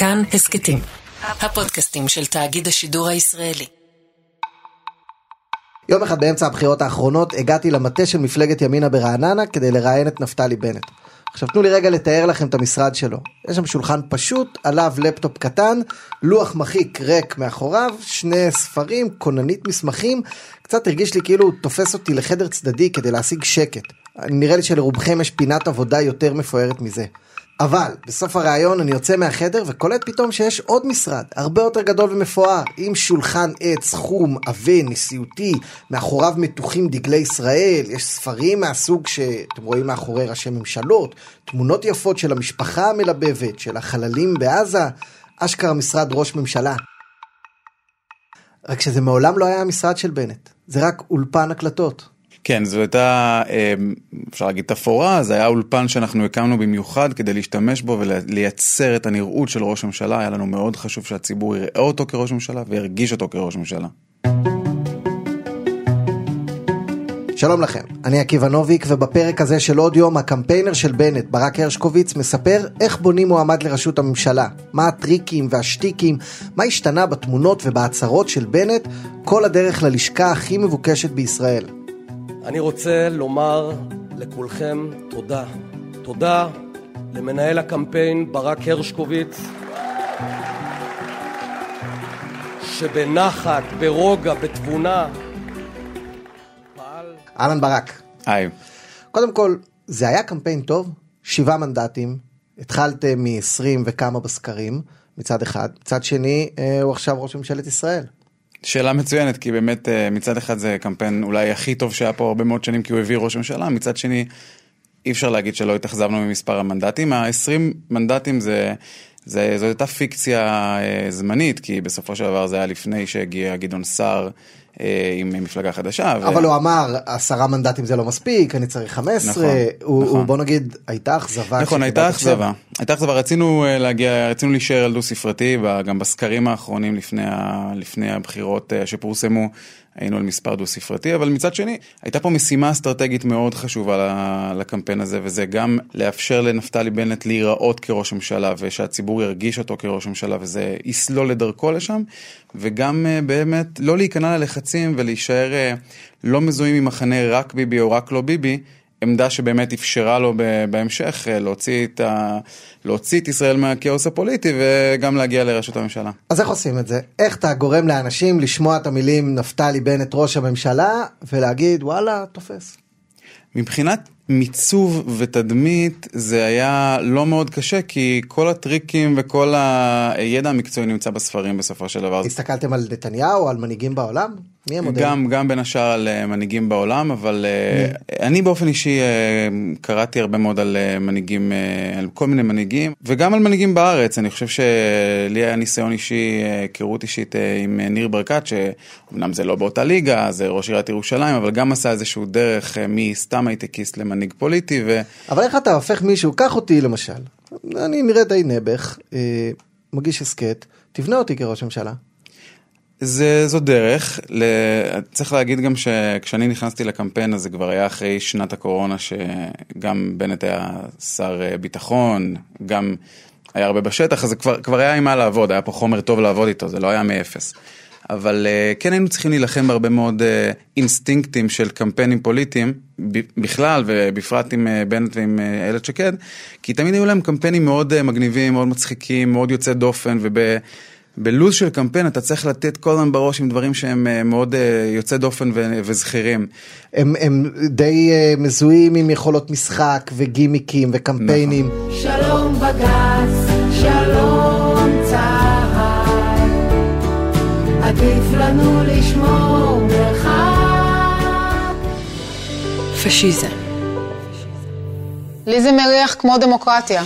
כאן הסכתים, הפודקאסטים של תאגיד השידור הישראלי. יום אחד באמצע הבחירות האחרונות הגעתי למטה של מפלגת ימינה ברעננה כדי לראיין את נפתלי בנט. עכשיו תנו לי רגע לתאר לכם את המשרד שלו. יש שם שולחן פשוט, עליו לפטופ קטן, לוח מחיק ריק מאחוריו, שני ספרים, כוננית מסמכים. קצת הרגיש לי כאילו הוא תופס אותי לחדר צדדי כדי להשיג שקט. נראה לי שלרובכם יש פינת עבודה יותר מפוארת מזה. אבל בסוף הראיון אני יוצא מהחדר וקולט פתאום שיש עוד משרד, הרבה יותר גדול ומפואר, עם שולחן עץ, חום, עבה, נשיאותי, מאחוריו מתוחים דגלי ישראל, יש ספרים מהסוג שאתם רואים מאחורי ראשי ממשלות, תמונות יפות של המשפחה המלבבת, של החללים בעזה, אשכרה משרד ראש ממשלה. רק שזה מעולם לא היה המשרד של בנט, זה רק אולפן הקלטות. כן, זו הייתה, אמ, אפשר להגיד תפאורה, זה היה אולפן שאנחנו הקמנו במיוחד כדי להשתמש בו ולייצר את הנראות של ראש הממשלה, היה לנו מאוד חשוב שהציבור יראה אותו כראש ממשלה וירגיש אותו כראש ממשלה. שלום לכם, אני עקיבא נוביק ובפרק הזה של עוד יום הקמפיינר של בנט, ברק הרשקוביץ, מספר איך בונים מועמד לראשות הממשלה, מה הטריקים והשטיקים, מה השתנה בתמונות ובהצהרות של בנט, כל הדרך ללשכה הכי מבוקשת בישראל. אני רוצה לומר לכולכם תודה. תודה למנהל הקמפיין ברק הרשקוביץ, שבנחת, ברוגע, בתבונה, פעל... אהלן ברק. היי. קודם כל, זה היה קמפיין טוב, שבעה מנדטים, התחלתם מ-20 וכמה בסקרים, מצד אחד, מצד שני, אה, הוא עכשיו ראש ממשלת ישראל. שאלה מצוינת, כי באמת אה, מצד אחד זה קמפיין אולי הכי טוב שהיה פה הרבה מאוד שנים, כי הוא הביא ראש ממשלה, מצד שני, אי אפשר להגיד שלא התאכזבנו ממספר המנדטים. ה-20 מנדטים זה, זה, זו הייתה פיקציה אה, זמנית, כי בסופו של דבר זה היה לפני שהגיע גדעון סער. אה, עם מפלגה חדשה. אבל ו... הוא אמר עשרה מנדטים זה לא מספיק, אני צריך 15, נכון, הוא, נכון. הוא, בוא נגיד הייתה אכזבה. נכון, הייתה אכזבה, הייתה אכזבה, רצינו להגיע, רצינו להישאר על דו ספרתי, גם בסקרים האחרונים לפני, ה, לפני הבחירות אה, שפורסמו, היינו על מספר דו ספרתי, אבל מצד שני, הייתה פה משימה אסטרטגית מאוד חשובה לקמפיין הזה, וזה גם לאפשר לנפתלי בנט להיראות כראש ממשלה, ושהציבור ירגיש אותו כראש ממשלה, וזה יסלול לדרכו לשם, וגם אה, באמת לא להיכנע ללחצים ולהישאר אה, לא מזוהים עם מחנה רק ביבי או רק לא ביבי, עמדה שבאמת אפשרה לו בהמשך אה, להוציא את, ה... להוציא את ישראל מהכאוס הפוליטי וגם להגיע לראשות הממשלה. אז איך עושים את זה? איך אתה גורם לאנשים לשמוע את המילים נפתלי בנט ראש הממשלה ולהגיד וואלה תופס? מבחינת מיצוב ותדמית זה היה לא מאוד קשה כי כל הטריקים וכל הידע המקצועי נמצא בספרים בסופו של דבר. הסתכלתם על נתניהו, על מנהיגים בעולם? מי המודל? גם, גם בין השאר על אה, מנהיגים בעולם, אבל מי? אה, אני באופן אישי אה, קראתי הרבה מאוד על מנהיגים, על כל מיני מנהיגים, וגם על מנהיגים בארץ. אני חושב שלי היה ניסיון אישי, היכרות אישית עם ניר ברקת, שאומנם זה לא באותה ליגה, זה ראש עיריית ירושלים, אבל גם עשה איזשהו דרך מסתם הייטקיסט למנהיג פוליטי. ו... אבל איך אתה הופך מישהו, קח אותי למשל, אני נראה די נעבך, מגיש הסכת, תבנה אותי כראש ממשלה. זה, זו דרך, צריך להגיד גם שכשאני נכנסתי לקמפיין הזה כבר היה אחרי שנת הקורונה שגם בנט היה שר אה, ביטחון, גם היה הרבה בשטח, אז זה כבר, כבר היה עם מה לעבוד, היה פה חומר טוב לעבוד איתו, זה לא היה מאפס. אבל אה, כן היינו צריכים להילחם בהרבה מאוד אה, אינסטינקטים של קמפיינים פוליטיים, בכלל ובפרט עם בנט ועם איילת שקד, כי תמיד היו להם קמפיינים מאוד מגניבים, מאוד מצחיקים, מאוד יוצאי דופן, וב... בלוז של קמפיין אתה צריך לתת כל הזמן בראש עם דברים שהם אה, מאוד אה, יוצא דופן וזכירים. הם, הם די אה, מזוהים עם יכולות משחק וגימיקים וקמפיינים. נכון. שלום בג"ץ, שלום צה"ל, עדיף לנו לשמור מרחק. פשיזם. לי זה מריח כמו דמוקרטיה.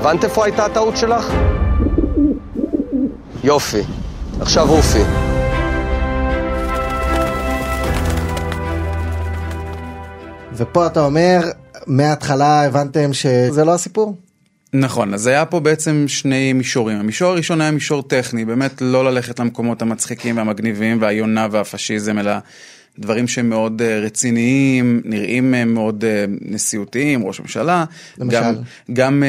הבנת איפה הייתה הטעות שלך? יופי. עכשיו אופי. ופה אתה אומר, מההתחלה הבנתם שזה לא הסיפור? נכון, אז היה פה בעצם שני מישורים. המישור הראשון היה מישור טכני, באמת לא ללכת למקומות המצחיקים והמגניבים והיונה והפשיזם, אלא דברים שהם מאוד אה, רציניים, נראים מאוד אה, נשיאותיים, ראש ממשלה. למשל? גם, גם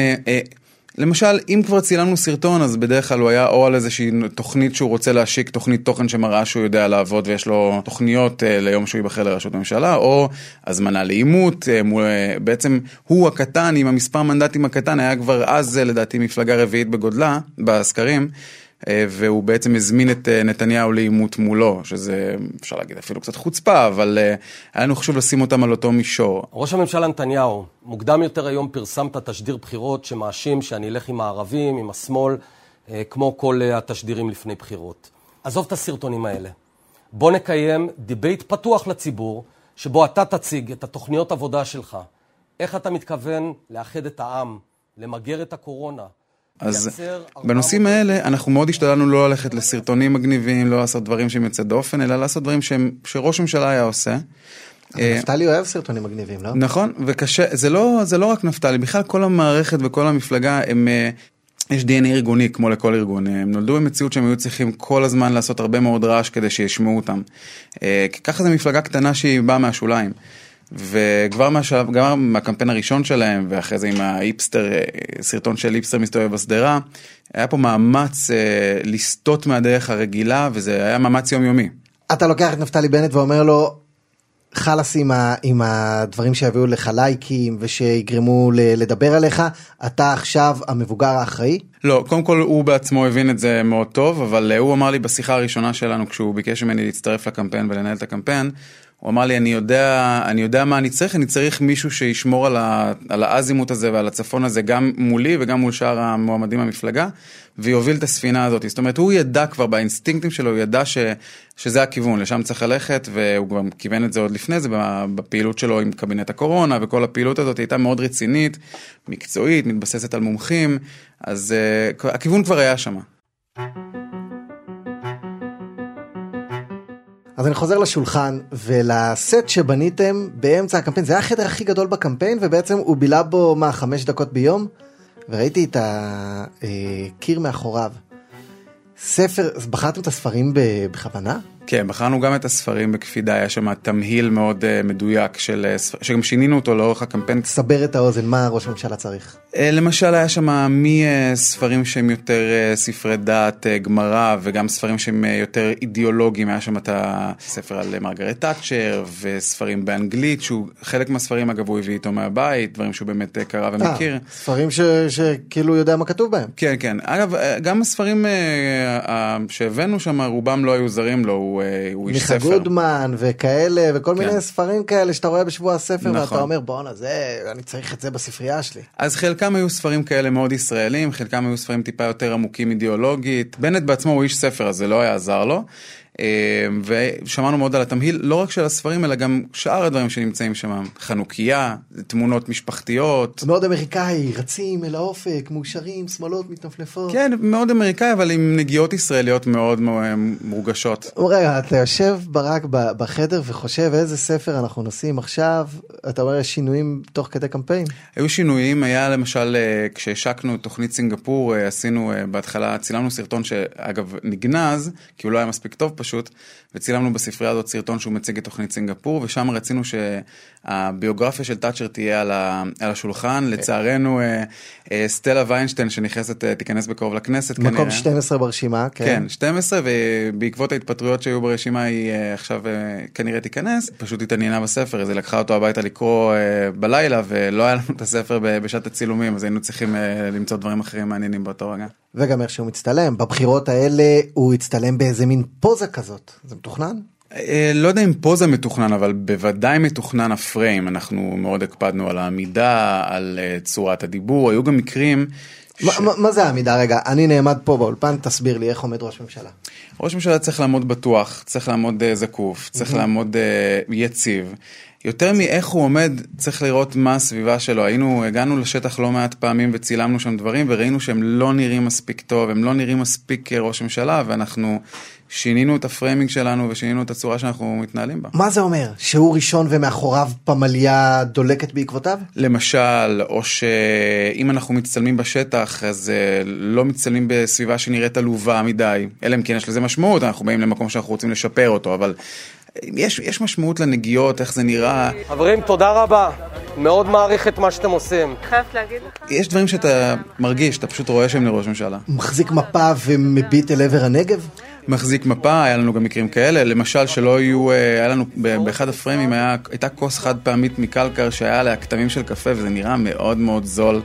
למשל, אם כבר צילמנו סרטון, אז בדרך כלל הוא היה או על איזושהי תוכנית שהוא רוצה להשיק, תוכנית תוכן שמראה שהוא יודע לעבוד ויש לו תוכניות אה, ליום שהוא ייבחר לראשות הממשלה, או הזמנה לעימות, אה, אה, בעצם הוא הקטן עם המספר מנדטים הקטן, היה כבר אז לדעתי מפלגה רביעית בגודלה, בסקרים. אה, והוא בעצם הזמין את אה, נתניהו לעימות מולו, שזה אפשר להגיד אפילו קצת חוצפה, אבל אה, היה לנו חשוב לשים אותם על אותו מישור. ראש הממשלה נתניהו, מוקדם יותר היום פרסמת תשדיר בחירות שמאשים שאני אלך עם הערבים, עם השמאל, כמו כל התשדירים לפני בחירות. עזוב את הסרטונים האלה. בוא נקיים debate פתוח לציבור, שבו אתה תציג את התוכניות עבודה שלך. איך אתה מתכוון לאחד את העם, למגר את הקורונה. אז לייצר 400 בנושאים האלה אנחנו מאוד השתדלנו לא ללכת לסרטונים מגניבים, לא לעשות דברים שהם יוצאי דופן, אלא לעשות דברים שהם, שראש הממשלה היה עושה. אה, נפתלי אוהב סרטונים מגניבים, לא? נכון, וקשה, זה לא, זה לא רק נפתלי, בכלל כל המערכת וכל המפלגה הם... אה, יש DNA ארגוני כמו לכל ארגון, הם נולדו במציאות שהם היו צריכים כל הזמן לעשות הרבה מאוד רעש כדי שישמעו אותם. אה, ככה זו מפלגה קטנה שהיא באה מהשוליים. וכבר מהשלב, גם מהקמפיין הראשון שלהם, ואחרי זה עם האיפסטר, אה, סרטון של איפסטר מסתובב בשדרה, היה פה מאמץ אה, לסטות מהדרך הרגילה, וזה היה מאמץ יומיומי. אתה לוקח את נפתלי בנט ואומר לו, חלאס עם, ה, עם הדברים שיביאו לך לייקים ושיגרמו ל, לדבר עליך, אתה עכשיו המבוגר האחראי? לא, קודם כל הוא בעצמו הבין את זה מאוד טוב, אבל אה, הוא אמר לי בשיחה הראשונה שלנו, כשהוא ביקש ממני להצטרף לקמפיין ולנהל את הקמפיין, הוא אמר לי, אני יודע, אני יודע מה אני צריך, אני צריך מישהו שישמור על, ה, על האזימוט הזה ועל הצפון הזה, גם מולי וגם מול שאר המועמדים במפלגה, ויוביל את הספינה הזאת. זאת אומרת, הוא ידע כבר באינסטינקטים שלו, הוא ידע ש, שזה הכיוון, לשם צריך ללכת, והוא גם כיוון את זה עוד לפני זה, בפעילות שלו עם קבינט הקורונה, וכל הפעילות הזאת הייתה מאוד רצינית, מקצועית, מתבססת על מומחים, אז uh, הכיוון כבר היה שם. אז אני חוזר לשולחן ולסט שבניתם באמצע הקמפיין, זה היה החדר הכי גדול בקמפיין ובעצם הוא בילה בו מה חמש דקות ביום וראיתי את הקיר מאחוריו. ספר, בחרתם את הספרים בכוונה? כן, בחרנו גם את הספרים בקפידה, היה שם תמהיל מאוד uh, מדויק, של, uh, ספר- שגם שינינו אותו לאורך הקמפיין. סבר את האוזן, מה ראש הממשלה צריך? Uh, למשל היה שם מספרים שהם יותר uh, ספרי דת, uh, גמרא, וגם ספרים שהם uh, יותר אידיאולוגיים, היה שם את הספר על מרגרט תאצ'ר, וספרים באנגלית, שהוא, חלק מהספרים אגב הוא הביא איתו מהבית, דברים שהוא באמת uh, קרא ומכיר. אה, ספרים ש- שכאילו יודע מה כתוב בהם. כן, כן. אגב, אה, גם הספרים אה, אה, שהבאנו שם, רובם לא היו זרים לו, הוא, אה, הוא איש מיכה ספר. גודמן וכאלה וכל כן. מיני ספרים כאלה שאתה רואה בשבוע הספר נכון. ואתה אומר בואנה זה אני צריך את זה בספרייה שלי. אז חלקם היו ספרים כאלה מאוד ישראלים, חלקם היו ספרים טיפה יותר עמוקים אידיאולוגית. בנט בעצמו הוא איש ספר, אז זה לא היה עזר לו. אה, ושמענו מאוד על התמהיל, לא רק של הספרים, אלא גם שאר הדברים שנמצאים שם. חנוכיה, תמונות משפחתיות. מאוד אמריקאי רצים אל האופק מאושרים שמאלות מתנפנפות. כן, מאוד אמריקאי, אבל עם נגיעות ישראליות מאוד מורגשות. רגע אתה יושב ברק בחדר וחושב איזה ספר אנחנו נשים עכשיו אתה אומר יש שינויים תוך כדי קמפיין. היו שינויים, היה למשל אה, כשהשקנו תוכנית סינגפור, אה, עשינו בהתחלה, צילמנו סרטון שאגב נגנז, כי הוא לא היה מספיק טוב פשוט, וצילמנו בספרייה הזאת סרטון שהוא מציג את תוכנית סינגפור, ושם רצינו שהביוגרפיה של תאצ'ר תהיה על, ה, על השולחן, לצערנו אה, אה, סטלה ויינשטיין שנכנסת, אה, תיכנס בקרוב לכנסת מקום כנראה. 12 ברשימה כן. כן, 12, ובעקבות ההתפטרויות שהיו ברשימה היא אה, עכשיו אה, כנראה תיכנס, פשוט התעניינה בספר, אז היא לקחה אותו הביתה לקרוא אה, בלילה, ולא היה לנו את הספר בשעת הצילומים, אז היינו צריכים אה, למצוא דברים אחרים מעניינים באותו רגע. וגם איך שהוא מצטלם בבחירות האלה הוא הצטלם באיזה מין פוזה כזאת זה מתוכנן. אה, לא יודע אם פוזה מתוכנן, אבל בוודאי מתוכנן הפריים, אנחנו מאוד הקפדנו על העמידה, על אה, צורת הדיבור, היו גם מקרים... מה- מה- מה זה העמידה רגע אני נעמד פה באולפן תסביר לי איך עומד ראש ממשלה. ראש ממשלה צריך לעמוד בטוח, צריך לעמוד אה, זקוף, צריך לעמוד אה, יציב. יותר מאיך הוא עומד, צריך לראות מה הסביבה שלו. היינו, הגענו לשטח לא מעט פעמים וצילמנו שם דברים וראינו שהם לא נראים מספיק טוב, הם לא נראים מספיק כראש ממשלה ואנחנו שינינו את ה framing שלנו ושינינו את הצורה שאנחנו מתנהלים בה. מה זה אומר שהוא ראשון ומאחוריו פמליה דולקת בעקבותיו? למשל, או שאם אנחנו מצטלמים בשטח, אז uh, לא מצטלמים בסביבה שנראית עלובה מדי, אלא אם כן יש לזה משמעות, אנחנו באים למקום שאנחנו רוצים לשפר אותו, אבל יש, יש משמעות לנגיעות, איך זה נראה. חברים, תודה רבה. מאוד מעריך את מה שאתם עושים. חייבת להגיד לך. יש דברים שאתה מרגיש, אתה פשוט רואה שהם לראש ממשלה. הוא מחזיק מפה ומביט אל עבר הנגב? מחזיק מפה, היה לנו גם מקרים כאלה, למשל שלא יהיו, אה, היה לנו באחד הפריימים היה, הייתה כוס חד פעמית מקלקר שהיה עליה כתמים של קפה וזה נראה מאוד מאוד זול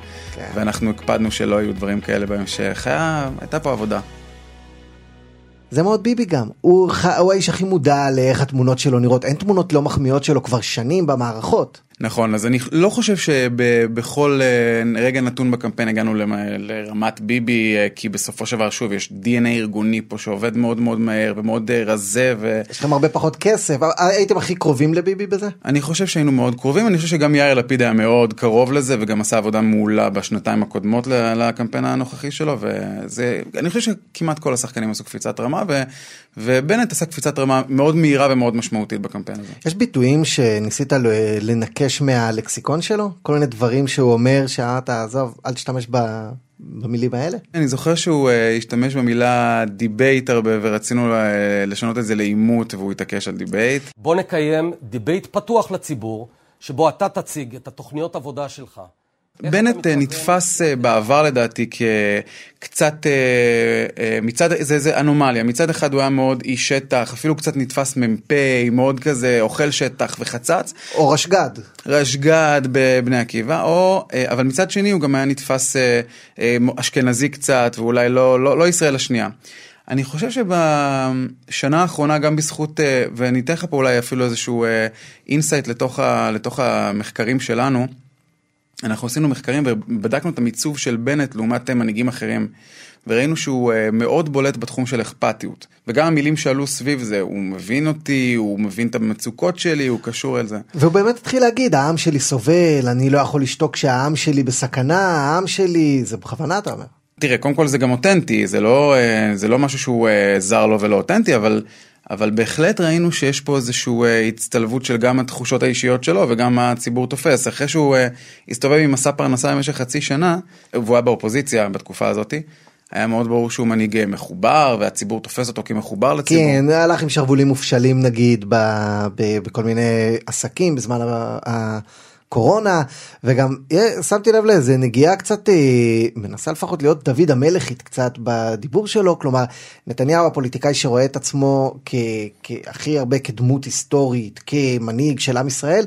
ואנחנו הקפדנו שלא יהיו דברים כאלה בהמשך, היה, הייתה פה עבודה. זה מאוד ביבי גם. הוא, הוא האיש הכי מודע לאיך התמונות שלו נראות. אין תמונות לא מחמיאות שלו כבר שנים במערכות. נכון, אז אני לא חושב שבכל אה, רגע נתון בקמפיין הגענו לרמת ביבי, אה, כי בסופו של דבר, שוב, יש DNA ארגוני פה שעובד מאוד מאוד מהר ומאוד אה, רזה, ו... יש לכם הרבה פחות כסף. הייתם הכי קרובים לביבי בזה? אני חושב שהיינו מאוד קרובים, אני חושב שגם יאיר לפיד היה מאוד קרוב לזה וגם עשה עבודה מעולה בשנתיים הקודמות לקמפיין הנוכחי שלו וזה, אני חושב שכמעט כל השחקנים עשו קפיצת רמה ו, ובנט עשה קפיצת רמה מאוד מהירה ומאוד משמעותית בקמפיין הזה. יש ביטויים שניסית ל- לנכש מהלקסיקון שלו? כל מיני דברים שהוא אומר שאתה עזוב, אל תשתמש ב- במילים האלה? אני זוכר שהוא אה, השתמש במילה debate הרבה ורצינו אה, לשנות את זה לעימות והוא התעקש על debate. בוא נקיים debate פתוח לציבור, שבו אתה תציג את התוכניות עבודה שלך. בנט אה? נתפס אה, בעבר לדעתי כקצת אה, מצד זה זה אנומליה מצד אחד הוא היה מאוד איש שטח אפילו קצת נתפס מ"פ מאוד כזה אוכל שטח וחצץ או רשג"ד. רשג"ד בבני עקיבא או אבל מצד שני הוא גם היה נתפס אשכנזי קצת ואולי לא לא, לא ישראל השנייה. אני חושב שבשנה האחרונה גם בזכות ואני אתן לך פה אולי אפילו איזשהו insight לתוך, ה, לתוך המחקרים שלנו. אנחנו עשינו מחקרים ובדקנו את המיצוב של בנט לעומת מנהיגים אחרים, וראינו שהוא אה, מאוד בולט בתחום של אכפתיות. וגם המילים שעלו סביב זה, הוא מבין אותי, הוא מבין את המצוקות שלי, הוא קשור אל זה. והוא באמת התחיל להגיד, העם שלי סובל, אני לא יכול לשתוק כשהעם שלי בסכנה, העם שלי, זה בכוונה אתה אומר. תראה, קודם כל זה גם אותנטי, זה לא, אה, זה לא משהו שהוא אה, זר לו ולא אותנטי, אבל, אבל בהחלט ראינו שיש פה איזושהי אה, הצטלבות של גם התחושות האישיות שלו וגם מה הציבור תופס. אחרי שהוא אה, הסתובב עם מסע פרנסה במשך חצי שנה, והוא היה באופוזיציה בתקופה הזאת, היה מאוד ברור שהוא מנהיג אה, מחובר והציבור תופס אותו כמחובר לציבור. כן, הלך עם שרוולים מופשלים נגיד ב, ב, בכל מיני עסקים בזמן ה- הקורונה, וגם אה, שמתי לב לאיזה נגיעה קצת, אה, מנסה לפחות להיות דוד המלכית קצת בדיבור שלו, כלומר נתניהו הפוליטיקאי שרואה את עצמו כהכי הרבה כדמות היסטורית, כמנהיג של עם ישראל.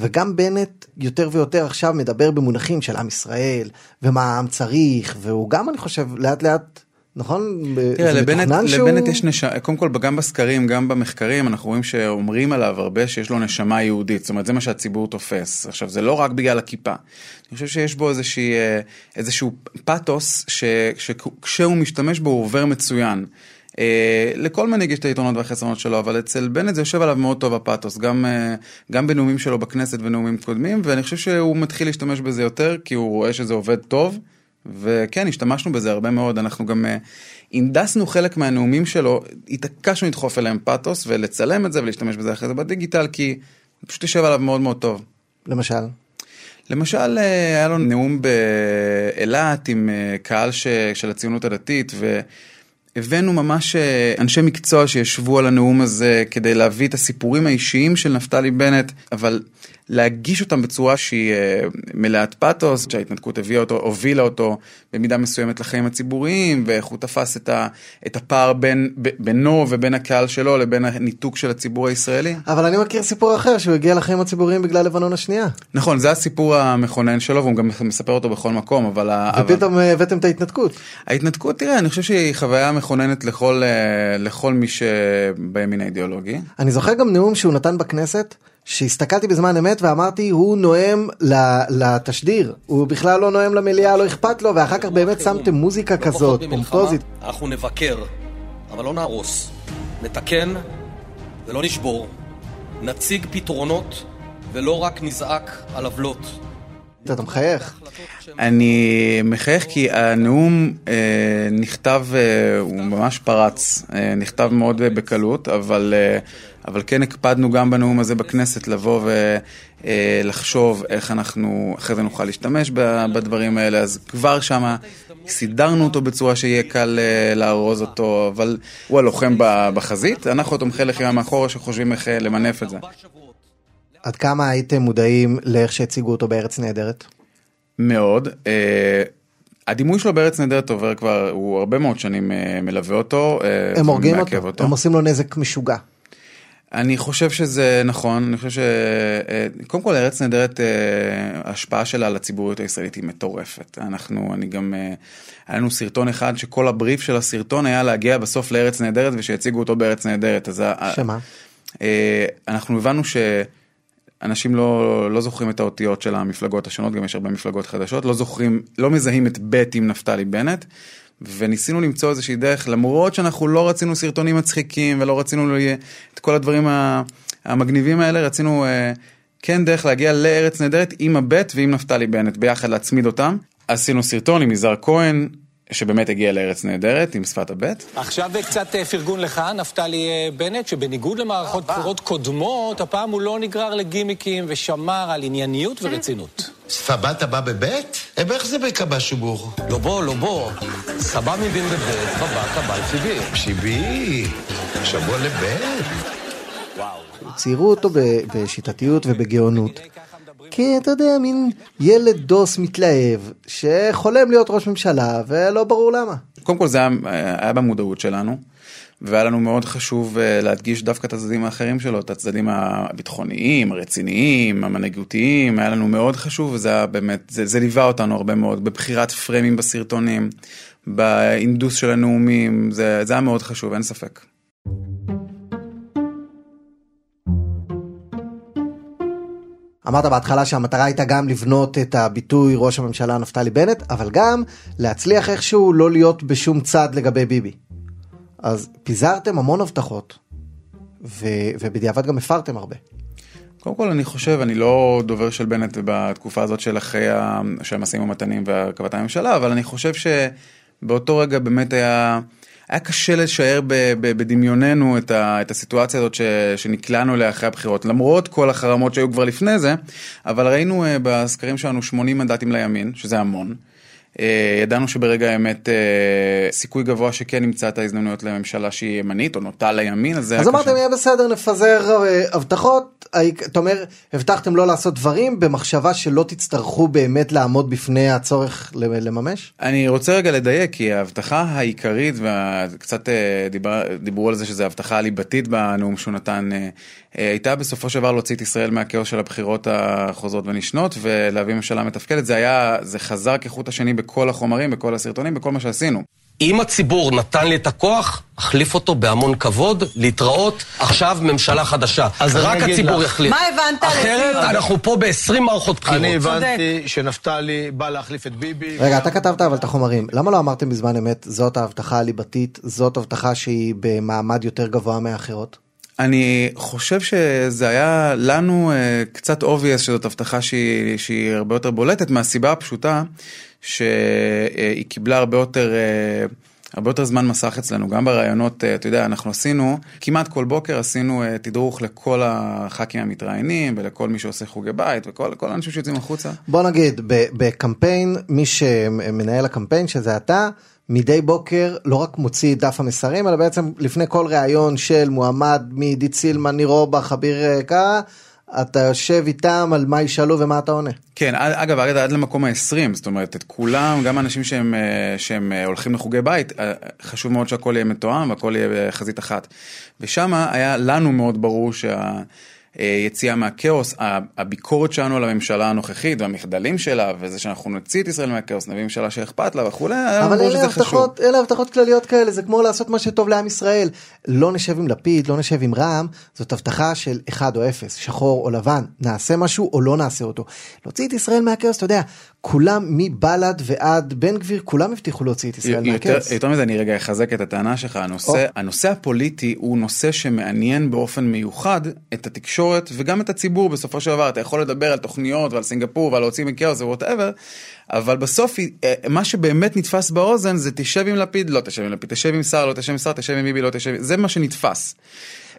וגם בנט יותר ויותר עכשיו מדבר במונחים של עם ישראל ומה העם צריך והוא גם אני חושב לאט לאט נכון תראה, לבנט, שהוא- לבנט יש נשמה, קודם כל גם בסקרים, גם במחקרים, אנחנו רואים שאומרים עליו הרבה שיש לו נשמה יהודית, זאת אומרת זה מה שהציבור תופס. עכשיו זה לא רק בגלל הכיפה, אני חושב שיש בו איזושהי, אה, איזשהו פאתוס שכשהוא משתמש בו הוא עובר מצוין. אה, לכל מנהיג יש את היתרונות והחסרונות שלו, אבל אצל בנט זה יושב עליו מאוד טוב הפאתוס, גם, אה, גם בנאומים שלו בכנסת ונאומים קודמים, ואני חושב שהוא מתחיל להשתמש בזה יותר, כי הוא רואה שזה עובד טוב. וכן, השתמשנו בזה הרבה מאוד, אנחנו גם אה, הנדסנו חלק מהנאומים שלו, התעקשנו לדחוף אליהם פאתוס ולצלם את זה ולהשתמש בזה אחרי זה בדיגיטל, כי פשוט יושב עליו מאוד מאוד טוב. למשל? למשל, אה, היה לו נאום באילת עם אה, קהל ש... של הציונות הדתית, והבאנו ממש אנשי מקצוע שישבו על הנאום הזה כדי להביא את הסיפורים האישיים של נפתלי בנט, אבל להגיש אותם בצורה שהיא אה, מלאת פאתוס, שההתנתקות הביאה אותו, הובילה אותו במידה מסוימת לחיים הציבוריים, ואיך הוא תפס את, ה... את הפער בין... בינו ובין הקהל שלו לבין הניתוק של הציבור הישראלי. אבל אני מכיר סיפור אחר שהוא הגיע לחיים הציבוריים בגלל לבנון השנייה נכון, זה הסיפור המכונן שלו, והוא גם מספר אותו בכל מקום, אבל... ה- אבל... ופתאום אה, הבאתם את ההתנתקות. ההתנתקות, תראה, אני חושב שהיא חוויה מכוננת לכל, אה, לכל מי שבימין האידיאולוגי. אני זוכר גם נאום שהוא נתן בכנסת שהסתכלתי בזמן אמת ואמרתי הוא נואם לתשדיר הוא בכלל לא נואם למליאה לא אכפת לו ואחר כך באמת שמתם מוזיקה לא כזאת פומפוזית. אנחנו נבקר, אבל לא נהרוס. נתקן ולא נשבור. נציג פתרונות ולא רק נזעק על עוולות. אתה מחייך. אני מחייך כי הנאום אה, נכתב, אה, הוא ממש פרץ, אה, נכתב מאוד בקלות, אבל, אבל כן הקפדנו גם בנאום הזה בכנסת לבוא ולחשוב איך אנחנו אחרי זה נוכל להשתמש בדברים האלה, אז כבר שמה סידרנו אותו בצורה שיהיה קל אה, לארוז אותו, אבל הוא הלוחם בחזית, אנחנו תומכי לחימה מאחורה שחושבים איך אה, למנף את זה. עד כמה הייתם מודעים לאיך שהציגו אותו בארץ נהדרת? מאוד. אה, הדימוי שלו בארץ נהדרת עובר כבר, הוא הרבה מאוד שנים אה, מלווה אותו. אה, הם הורגים ומעכב אותו, הם עושים לו נזק משוגע. אני חושב שזה נכון, אני חושב ש... אה, קודם כל ארץ נהדרת, אה, ההשפעה שלה על הציבוריות הישראלית היא מטורפת. אנחנו, אני גם, אה, היה לנו סרטון אחד שכל הבריף של הסרטון היה להגיע בסוף לארץ נהדרת ושיציגו אותו בארץ נהדרת. אז שמה? אנחנו הבנו שאנשים לא, לא זוכרים את האותיות של המפלגות השונות, גם יש הרבה מפלגות חדשות, לא זוכרים, לא מזהים את ב' עם נפתלי בנט, וניסינו למצוא איזושהי דרך, למרות שאנחנו לא רצינו סרטונים מצחיקים ולא רצינו את כל הדברים המגניבים האלה, רצינו אה, כן דרך להגיע לארץ נהדרת עם הב' ועם נפתלי בנט, ביחד להצמיד אותם. עשינו סרטון עם יזהר כהן, שבאמת הגיע לארץ נהדרת עם שפת הבט. עכשיו קצת אה, פרגון לך, נפתלי אה, בנט, שבניגוד למערכות בחירות קודמות, הפעם הוא לא נגרר לגימיקים ושמר על ענייניות ורצינות. סבבת בא בבית? אה, איך זה בכבה שובור? לא בוא, לא בוא. סבא מבין בבית, בבא קבל סיבי. שיבי, שבוע לבית. ציירו אותו ב- בשיטתיות ובגאונות. כי אתה יודע, מין ילד דוס מתלהב, שחולם להיות ראש ממשלה, ולא ברור למה. קודם כל זה היה, היה במודעות שלנו, והיה לנו מאוד חשוב אה, להדגיש דווקא את הצדדים האחרים שלו, את הצדדים הביטחוניים, הרציניים, המנהיגותיים, היה לנו מאוד חשוב, וזה היה באמת, זה, זה ליווה אותנו הרבה מאוד, בבחירת פריימים בסרטונים, באינדוס של הנאומים, זה, זה היה מאוד חשוב, אין ספק. אמרת בהתחלה שהמטרה הייתה גם לבנות את הביטוי ראש הממשלה נפתלי בנט, אבל גם להצליח איכשהו לא להיות בשום צד לגבי ביבי. אז פיזרתם המון הבטחות, ו- ובדיעבד גם הפרתם הרבה. קודם כל אני חושב, אני לא דובר של בנט בתקופה הזאת של אחרי המשאים ומתנים והרכבת הממשלה, אבל אני חושב שבאותו רגע באמת היה, היה קשה לשער בדמיוננו את, ה, את הסיטואציה הזאת ש, שנקלענו אליה אחרי הבחירות, למרות כל החרמות שהיו כבר לפני זה, אבל ראינו אה, בסקרים שלנו 80 מנדטים לימין, שזה המון. אה, ידענו שברגע האמת אה, סיכוי גבוה שכן נמצא את ההזדמנויות לממשלה שהיא ימנית או נוטה לימין, אז זה אז. אמרתם יהיה בסדר נפזר אה, הבטחות, אתה אומר הבטחתם לא לעשות דברים במחשבה שלא תצטרכו באמת לעמוד בפני הצורך לממש? אני רוצה רגע לדייק, כי ההבטחה העיקרית, וקצת דיבר, דיברו על זה שזו הבטחה ליבתית בנאום שהוא נתן, הייתה בסופו של דבר להוציא את ישראל מהכאוס של הבחירות החוזרות ונשנות ולהביא ממשלה מתפקדת. זה היה, זה חזר כחוט השני בכל החומרים, בכל הסרטונים, בכל מה שעשינו. אם הציבור נתן לי את הכוח, אחליף אותו בהמון כבוד, להתראות, עכשיו ממשלה חדשה. אז רק הציבור. יחליף. מה הבנת אחרת אנחנו פה ב-20 מערכות בחירות. אני הבנתי שנפתלי בא להחליף את ביבי. רגע אתה כתבת אבל את החומרים למה לא אמרתם בזמן אמת זאת ההבטחה הליבתית זאת הבטחה שהיא במעמד יותר גבוה מהאחרות? אני חושב שזה היה לנו אה, קצת obvious שזאת הבטחה שהיא, שהיא הרבה יותר בולטת מהסיבה הפשוטה שהיא קיבלה הרבה יותר, אה, הרבה יותר זמן מסך אצלנו, גם ברעיונות, אה, אתה יודע, אנחנו עשינו, כמעט כל בוקר עשינו אה, תדרוך לכל הח"כים המתראיינים ולכל מי שעושה חוגי בית וכל כל האנשים שיוצאים החוצה. בוא נגיד בקמפיין מי שמנהל הקמפיין שזה אתה מדי בוקר לא רק מוציא דף המסרים אלא בעצם לפני כל ראיון של מועמד מעידית סילמן ניר אורבך אביר אה, קארה אתה יושב איתם על מה ישאלו ומה אתה עונה. כן, אגב, עד, עד למקום ה-20, זאת אומרת, את כולם, גם האנשים שהם, אה, שהם אה, הולכים לחוגי בית, חשוב מאוד שהכל יהיה מתואם והכל יהיה בחזית אחת. ושם היה לנו מאוד ברור שהיציאה מהכאוס, הביקורת שלנו על הממשלה הנוכחית והמחדלים שלה, וזה שאנחנו נוציא את ישראל מהכאוס, נביא ממשלה שאכפת לה וכולי, אבל אלה. הבטחות, אלה הבטחות כלליות כאלה, זה כמו לעשות מה שטוב לעם ישראל. לא נשב עם לפיד, לא נשב עם רע"מ, זאת הבטחה של 1 או 0, שחור או לבן, נעשה משהו או לא נעשה אותו. להוציא את ישראל מהכאוס, אתה יודע, כולם מבל"ד ועד בן גביר, כולם הבטיחו להוציא את ישראל מהכאוס. יותר מזה אני רגע אחזק את הטענה שלך, הנושא, או. הנושא הפוליטי הוא נושא שמעניין באופן מיוחד את התקשורת וגם את הציבור בסופו של דבר, אתה יכול לדבר על תוכניות ועל סינגפור ועל להוציא מכאוס וווטאבר, אבל בסוף אה, מה שבאמת נתפס באוזן זה תשב עם לפיד, לא תשב עם לפיד, תשב עם שר, לא תשב עם שר, תשב עם ביבי, לא תשב, זה מה שנתפס.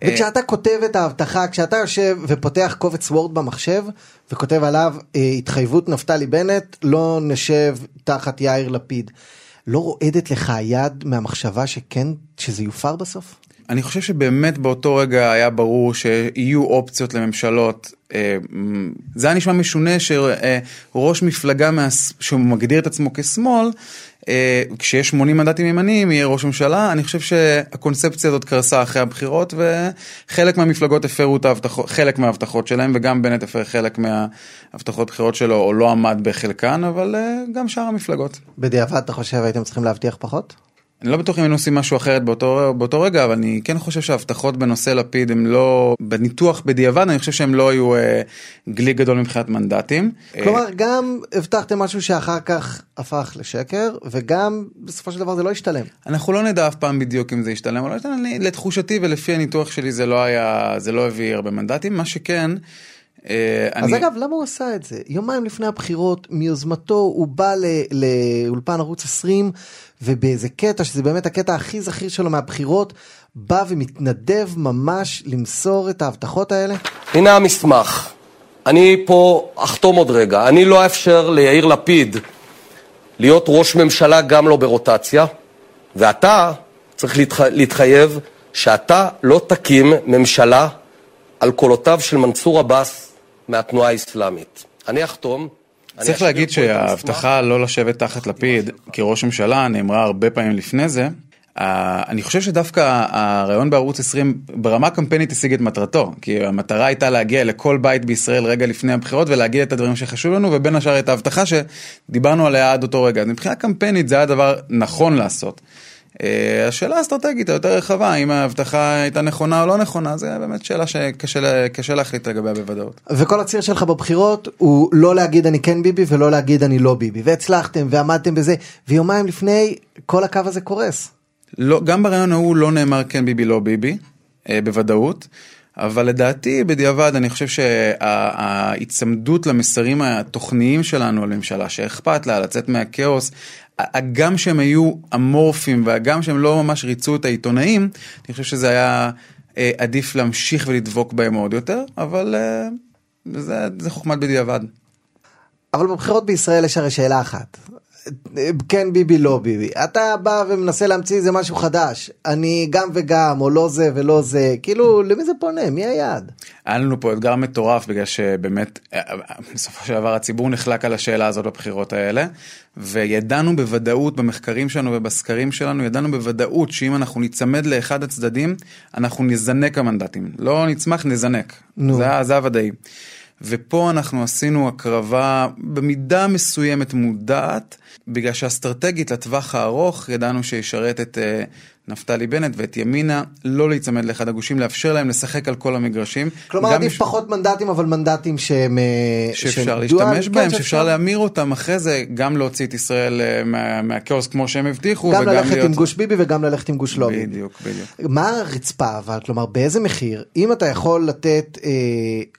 וכשאתה כותב את ההבטחה, כשאתה יושב ופותח קובץ וורד במחשב וכותב עליו אה, התחייבות נפתלי בנט, לא נשב תחת יאיר לפיד. לא רועדת לך היד מהמחשבה שכן, שזה יופר בסוף? אני חושב שבאמת באותו רגע היה ברור שיהיו אופציות לממשלות. אה, זה היה נשמע משונה שראש מפלגה שמגדיר את עצמו כשמאל, כשיש 80 מנדטים ימניים יהיה ראש ממשלה, אני חושב שהקונספציה הזאת קרסה אחרי הבחירות וחלק מהמפלגות הפרו את ההבטחות, חלק מההבטחות שלהם וגם בנט הפר חלק מההבטחות בחירות שלו או לא עמד בחלקן, אבל אה, גם שאר המפלגות. בדיעבד אתה חושב הייתם צריכים להבטיח פחות? אני לא בטוח אם היינו עושים משהו אחרת באותו, באותו רגע, אבל אני כן חושב שההבטחות בנושא לפיד הם לא, בניתוח בדיעבד, אני חושב שהם לא היו אה, גלי גדול מבחינת מנדטים. כלומר, אה, גם הבטחתם משהו שאחר כך הפך לשקר, וגם בסופו של דבר זה לא השתלם. אנחנו לא נדע אף פעם בדיוק אם זה ישתלם או לא ישתלם, לתחושתי ולפי הניתוח שלי זה לא היה, זה לא הביא הרבה מנדטים, מה שכן, אה, אז אני... אגב, למה הוא עשה את זה? יומיים לפני הבחירות, מיוזמתו, הוא בא לאולפן ערוץ 20, ובאיזה קטע, שזה באמת הקטע הכי זכיר שלו מהבחירות, בא ומתנדב ממש למסור את ההבטחות האלה? הנה המסמך. אני פה אחתום עוד רגע. אני לא אאפשר ליאיר לפיד להיות ראש ממשלה גם לא ברוטציה, ואתה צריך להתח... להתחייב שאתה לא תקים ממשלה על קולותיו של מנסור עבאס מהתנועה האסלאמית. אני אחתום. צריך להגיד שההבטחה לא לשבת תחת לפיד כראש ממשלה נאמרה הרבה פעמים לפני זה. אני חושב שדווקא הרעיון בערוץ 20 ברמה קמפיינית השיג את מטרתו, כי המטרה הייתה להגיע לכל בית בישראל רגע לפני הבחירות ולהגיד את הדברים שחשוב לנו, ובין השאר את ההבטחה שדיברנו עליה עד אותו רגע. אז מבחינה קמפיינית זה היה דבר נכון לעשות. אה, השאלה האסטרטגית היותר רחבה, אם ההבטחה הייתה נכונה או לא נכונה, זה באמת שאלה שקשה להחליט לגביה בוודאות. וכל הציר שלך בבחירות הוא לא להגיד אני כן ביבי ולא להגיד אני לא ביבי, והצלחתם ועמדתם בזה, ויומיים לפני כל הקו הזה קורס. לא, גם ברעיון ההוא לא נאמר כן ביבי לא ביבי, אה, בוודאות. אבל לדעתי בדיעבד אני חושב שההיצמדות למסרים התוכניים שלנו על ממשלה שאכפת לה לצאת מהכאוס הגם שהם היו אמורפיים והגם שהם לא ממש ריצו את העיתונאים, אני חושב שזה היה אה, עדיף להמשיך ולדבוק בהם עוד יותר, אבל אה, זה, זה חוכמת בדיעבד. אבל בבחירות בישראל יש הרי שאלה אחת, כן ביבי לא ביבי אתה בא ומנסה להמציא איזה משהו חדש אני גם וגם או לא זה ולא זה כאילו למי זה פונה מי היעד. היה לנו פה אתגר מטורף בגלל שבאמת בסופו של דבר הציבור נחלק על השאלה הזאת בבחירות האלה וידענו בוודאות במחקרים שלנו ובסקרים שלנו ידענו בוודאות שאם אנחנו ניצמד לאחד הצדדים אנחנו נזנק המנדטים לא נצמח נזנק נו. זה, זה הוודאי. ופה אנחנו עשינו הקרבה במידה מסוימת מודעת, בגלל שאסטרטגית לטווח הארוך ידענו שישרת את uh, נפתלי בנט ואת ימינה לא להיצמד לאחד הגושים, לאפשר להם לשחק על כל המגרשים. כלומר עדיף מש... פחות מנדטים אבל מנדטים שהם... אה, שאפשר שהם להשתמש דואל, בהם, כן, שאפשר להמיר אותם אחרי זה, גם להוציא את ישראל uh, מה, מהכאוס כמו שהם הבטיחו. גם ללכת להיות... עם גוש ביבי וגם ללכת עם גוש לא ביבי. בדיוק, בדיוק. מה הרצפה אבל, כלומר באיזה מחיר, אם אתה יכול לתת אה,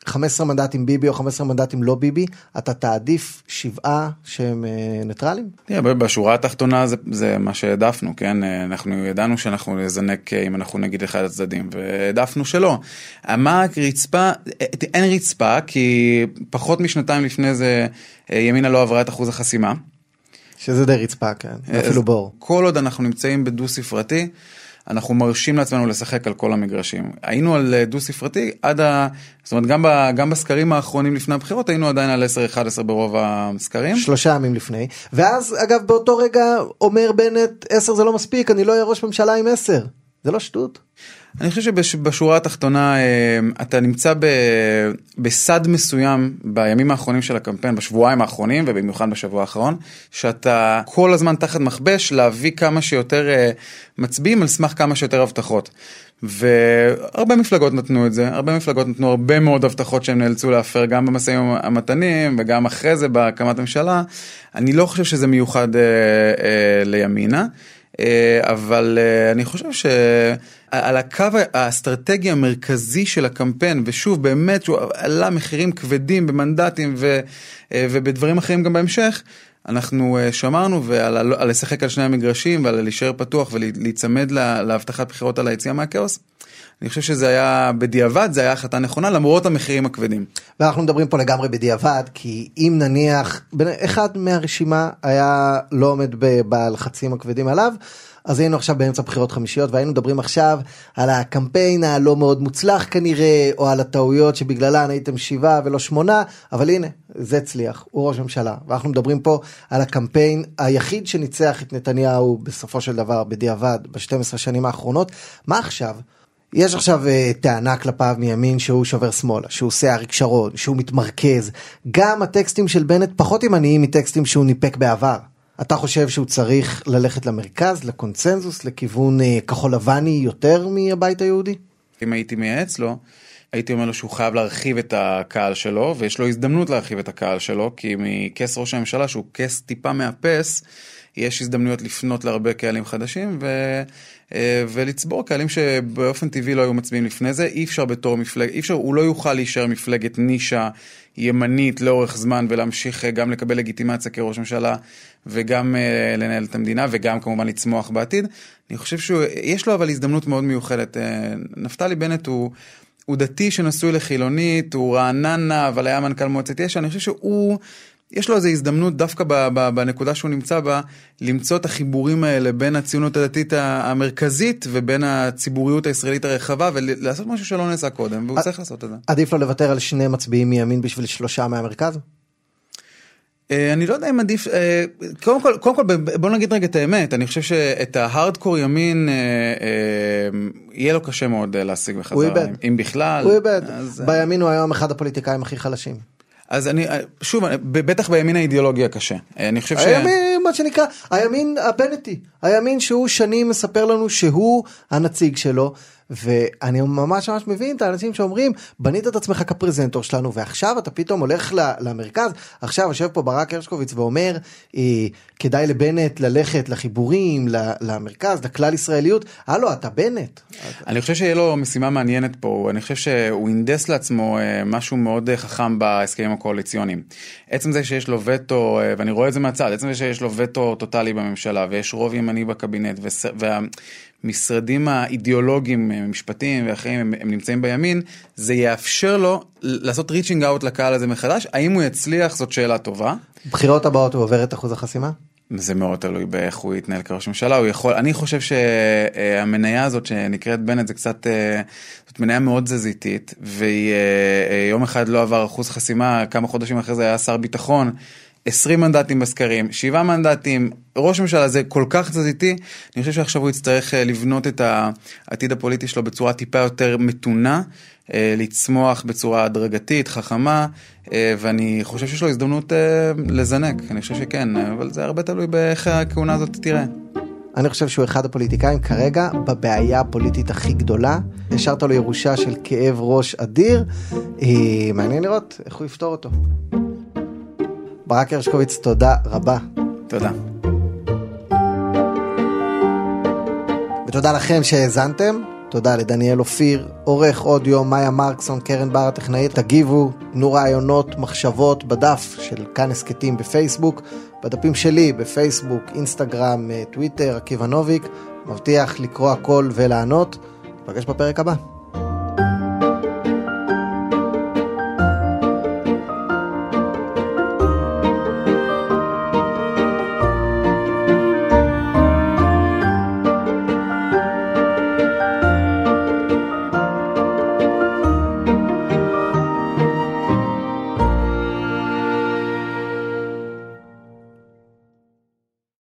15 מנדטים ביבי או 15 מנדטים לא ביבי, אתה תעדיף שבעה שהם אה, ניטרלים? תראה, בשורה התחתונה זה, זה מה שהעדפנו, כן? אנחנו ידענו שאנחנו נזנק אה, אם אנחנו נגיד אחד הצדדים, והעדפנו שלא. מה הרצפה? אין רצפה, כי פחות משנתיים לפני זה אה, ימינה לא עברה את אחוז החסימה. שזה די רצפה, כן, אפילו בור. כל עוד אנחנו נמצאים בדו ספרתי, אנחנו מרשים לעצמנו לשחק על כל המגרשים. היינו על אה, דו ספרתי עד ה... זאת אומרת, גם, ב... גם בסקרים האחרונים לפני הבחירות היינו עדיין על 10-11 ברוב הסקרים. שלושה ימים לפני. ואז, אגב, באותו רגע אומר בנט, 10 זה לא מספיק, אני לא אהיה ראש ממשלה עם 10. זה לא שטות? אני חושב שבשורה התחתונה אה, אתה נמצא בסד מסוים בימים האחרונים של הקמפיין, בשבועיים האחרונים ובמיוחד בשבוע האחרון, שאתה כל הזמן תחת מכבש להביא כמה שיותר אה, מצביעים על סמך כמה שיותר הבטחות. והרבה מפלגות נתנו את זה, הרבה מפלגות נתנו הרבה מאוד הבטחות שהם נאלצו להפר גם במשאים ומתנים וגם אחרי זה בהקמת הממשלה. אני לא חושב שזה מיוחד אה, אה, לימינה. אה, אבל אה, אני חושב שעל הקו האסטרטגי המרכזי של הקמפיין, ושוב באמת שהוא עלה מחירים כבדים במנדטים ו, אה, ובדברים אחרים גם בהמשך, אנחנו שמרנו ועל על לשחק על שני המגרשים ועל להישאר פתוח ולהיצמד להבטחת בחירות על היציאה מהכאוס. אני חושב שזה היה בדיעבד, זה היה החלטה נכונה למרות המחירים הכבדים. ואנחנו מדברים פה לגמרי בדיעבד, כי אם נניח אחד מהרשימה היה לא עומד בלחצים הכבדים עליו, אז היינו עכשיו באמצע בחירות חמישיות והיינו מדברים עכשיו על הקמפיין הלא מאוד מוצלח כנראה, או על הטעויות שבגללן הייתם שבעה ולא שמונה, אבל הנה, זה הצליח, הוא ראש ממשלה. ואנחנו מדברים פה על הקמפיין היחיד שניצח את נתניהו בסופו של דבר בדיעבד ב-12 שנים האחרונות. מה עכשיו? יש עכשיו uh, טענה כלפיו מימין שהוא שובר שמאלה, שהוא עושה אריק שרון, שהוא מתמרכז. גם הטקסטים של בנט פחות ימניים מטקסטים שהוא ניפק בעבר. אתה חושב שהוא צריך ללכת למרכז, לקונצנזוס, לכיוון uh, כחול לבני יותר מהבית היהודי? אם הייתי מייעץ לו, הייתי אומר לו שהוא חייב להרחיב את הקהל שלו, ויש לו הזדמנות להרחיב את הקהל שלו, כי מכס ראש הממשלה, שהוא כס טיפה מאפס, יש הזדמנויות לפנות להרבה קהלים חדשים ו, אה, ולצבור קהלים שבאופן טבעי לא היו מצביעים לפני זה. אי אפשר בתור מפלגת, אי אפשר, הוא לא יוכל להישאר מפלגת נישה ימנית לאורך זמן ולהמשיך אה, גם לקבל לגיטימציה כראש ממשלה וגם uh, לנהל את המדינה וגם כמובן לצמוח בעתיד. אני חושב שיש לו אבל הזדמנות מאוד מיוחדת. נפתלי בנט הוא... הוא דתי שנשוי לחילונית, הוא רעננה, אבל היה מנכ"ל מועצת יש"ע, אני חושב שהוא יש לו איזו הזדמנות דווקא ב, ב, בנקודה שהוא נמצא בה, למצוא את החיבורים האלה בין הציונות הדתית המרכזית ובין הציבוריות הישראלית הרחבה ולעשות משהו שלא נעשה קודם, והוא צריך לעשות את זה. עדיף לו לוותר על שני מצביעים מימין בשביל שלושה מהמרכז? אה, אני לא יודע אם עדיף, אה, קודם כל, קודם כל בוא נגיד רגע את האמת, אני חושב שאת ההארדקור ימין אה, יהיה לו קשה מאוד להשיג בחזרה, אם בכלל. הוא איבד, בימין הוא היום אחד הפוליטיקאים הכי חלשים. אז אני, שוב, בטח בימין האידיאולוגי הקשה. אני חושב ש... הימין, מה שנקרא, הימין הבנטי. הימין שהוא שנים מספר לנו שהוא הנציג שלו, ואני ממש ממש מבין את האנשים שאומרים, בנית את עצמך כפרזנטור שלנו, ועכשיו אתה פתאום הולך למרכז, עכשיו יושב פה ברק הרשקוביץ ואומר, אה, כדאי לבנט ללכת לחיבורים, למרכז, לכלל ישראליות, הלו, אתה בנט. אני חושב שיהיה לו משימה מעניינת פה, אני חושב שהוא הנדס לעצמו אה, משהו מאוד חכם בהסכמים הקואליציוניים. עצם זה שיש לו וטו, אה, ואני רואה את זה מהצד, עצם זה שיש לו וטו טוטאלי בממשלה, ויש רוב ימני בקבינט, וה... המשרדים האידיאולוגיים, המשפטיים ואחרים, הם, הם נמצאים בימין, זה יאפשר לו לעשות ריצ'ינג אאוט לקהל הזה מחדש. האם הוא יצליח? זאת שאלה טובה. בחירות הבאות הוא עובר את אחוז החסימה? זה מאוד תלוי באיך הוא יתנהל כראש ממשלה, הוא יכול, אני חושב שהמניה הזאת שנקראת בנט זה קצת, אה, זאת מניה מאוד תזזיתית, והיא אה, אה, אחד לא עבר אחוז חסימה, כמה חודשים אחרי זה היה שר ביטחון. 20 מנדטים בסקרים, 7 מנדטים, ראש ממשלה זה כל כך תזזיתי, אני חושב שעכשיו הוא יצטרך אה, לבנות את העתיד הפוליטי שלו בצורה טיפה יותר מתונה, אה, לצמוח בצורה הדרגתית, חכמה, אה, ואני חושב שיש לו הזדמנות לזנק, אני חושב שכן, אבל זה הרבה תלוי באיך הכהונה הזאת תראה. אני חושב שהוא אחד הפוליטיקאים כרגע בבעיה הפוליטית הכי גדולה. השארת לו ירושה של כאב ראש אדיר. מעניין לראות איך הוא יפתור אותו. ברק הרשקוביץ, תודה רבה. תודה. ותודה לכם שהאזנתם. תודה לדניאל אופיר, עורך אודיו, מאיה מרקסון, קרן בר הטכנאית. תגיבו, תנו רעיונות, מחשבות בדף של כאן הסכתים בפייסבוק, בדפים שלי בפייסבוק, אינסטגרם, טוויטר, עקיבא נוביק. מבטיח לקרוא הכל ולענות. נפגש בפרק הבא.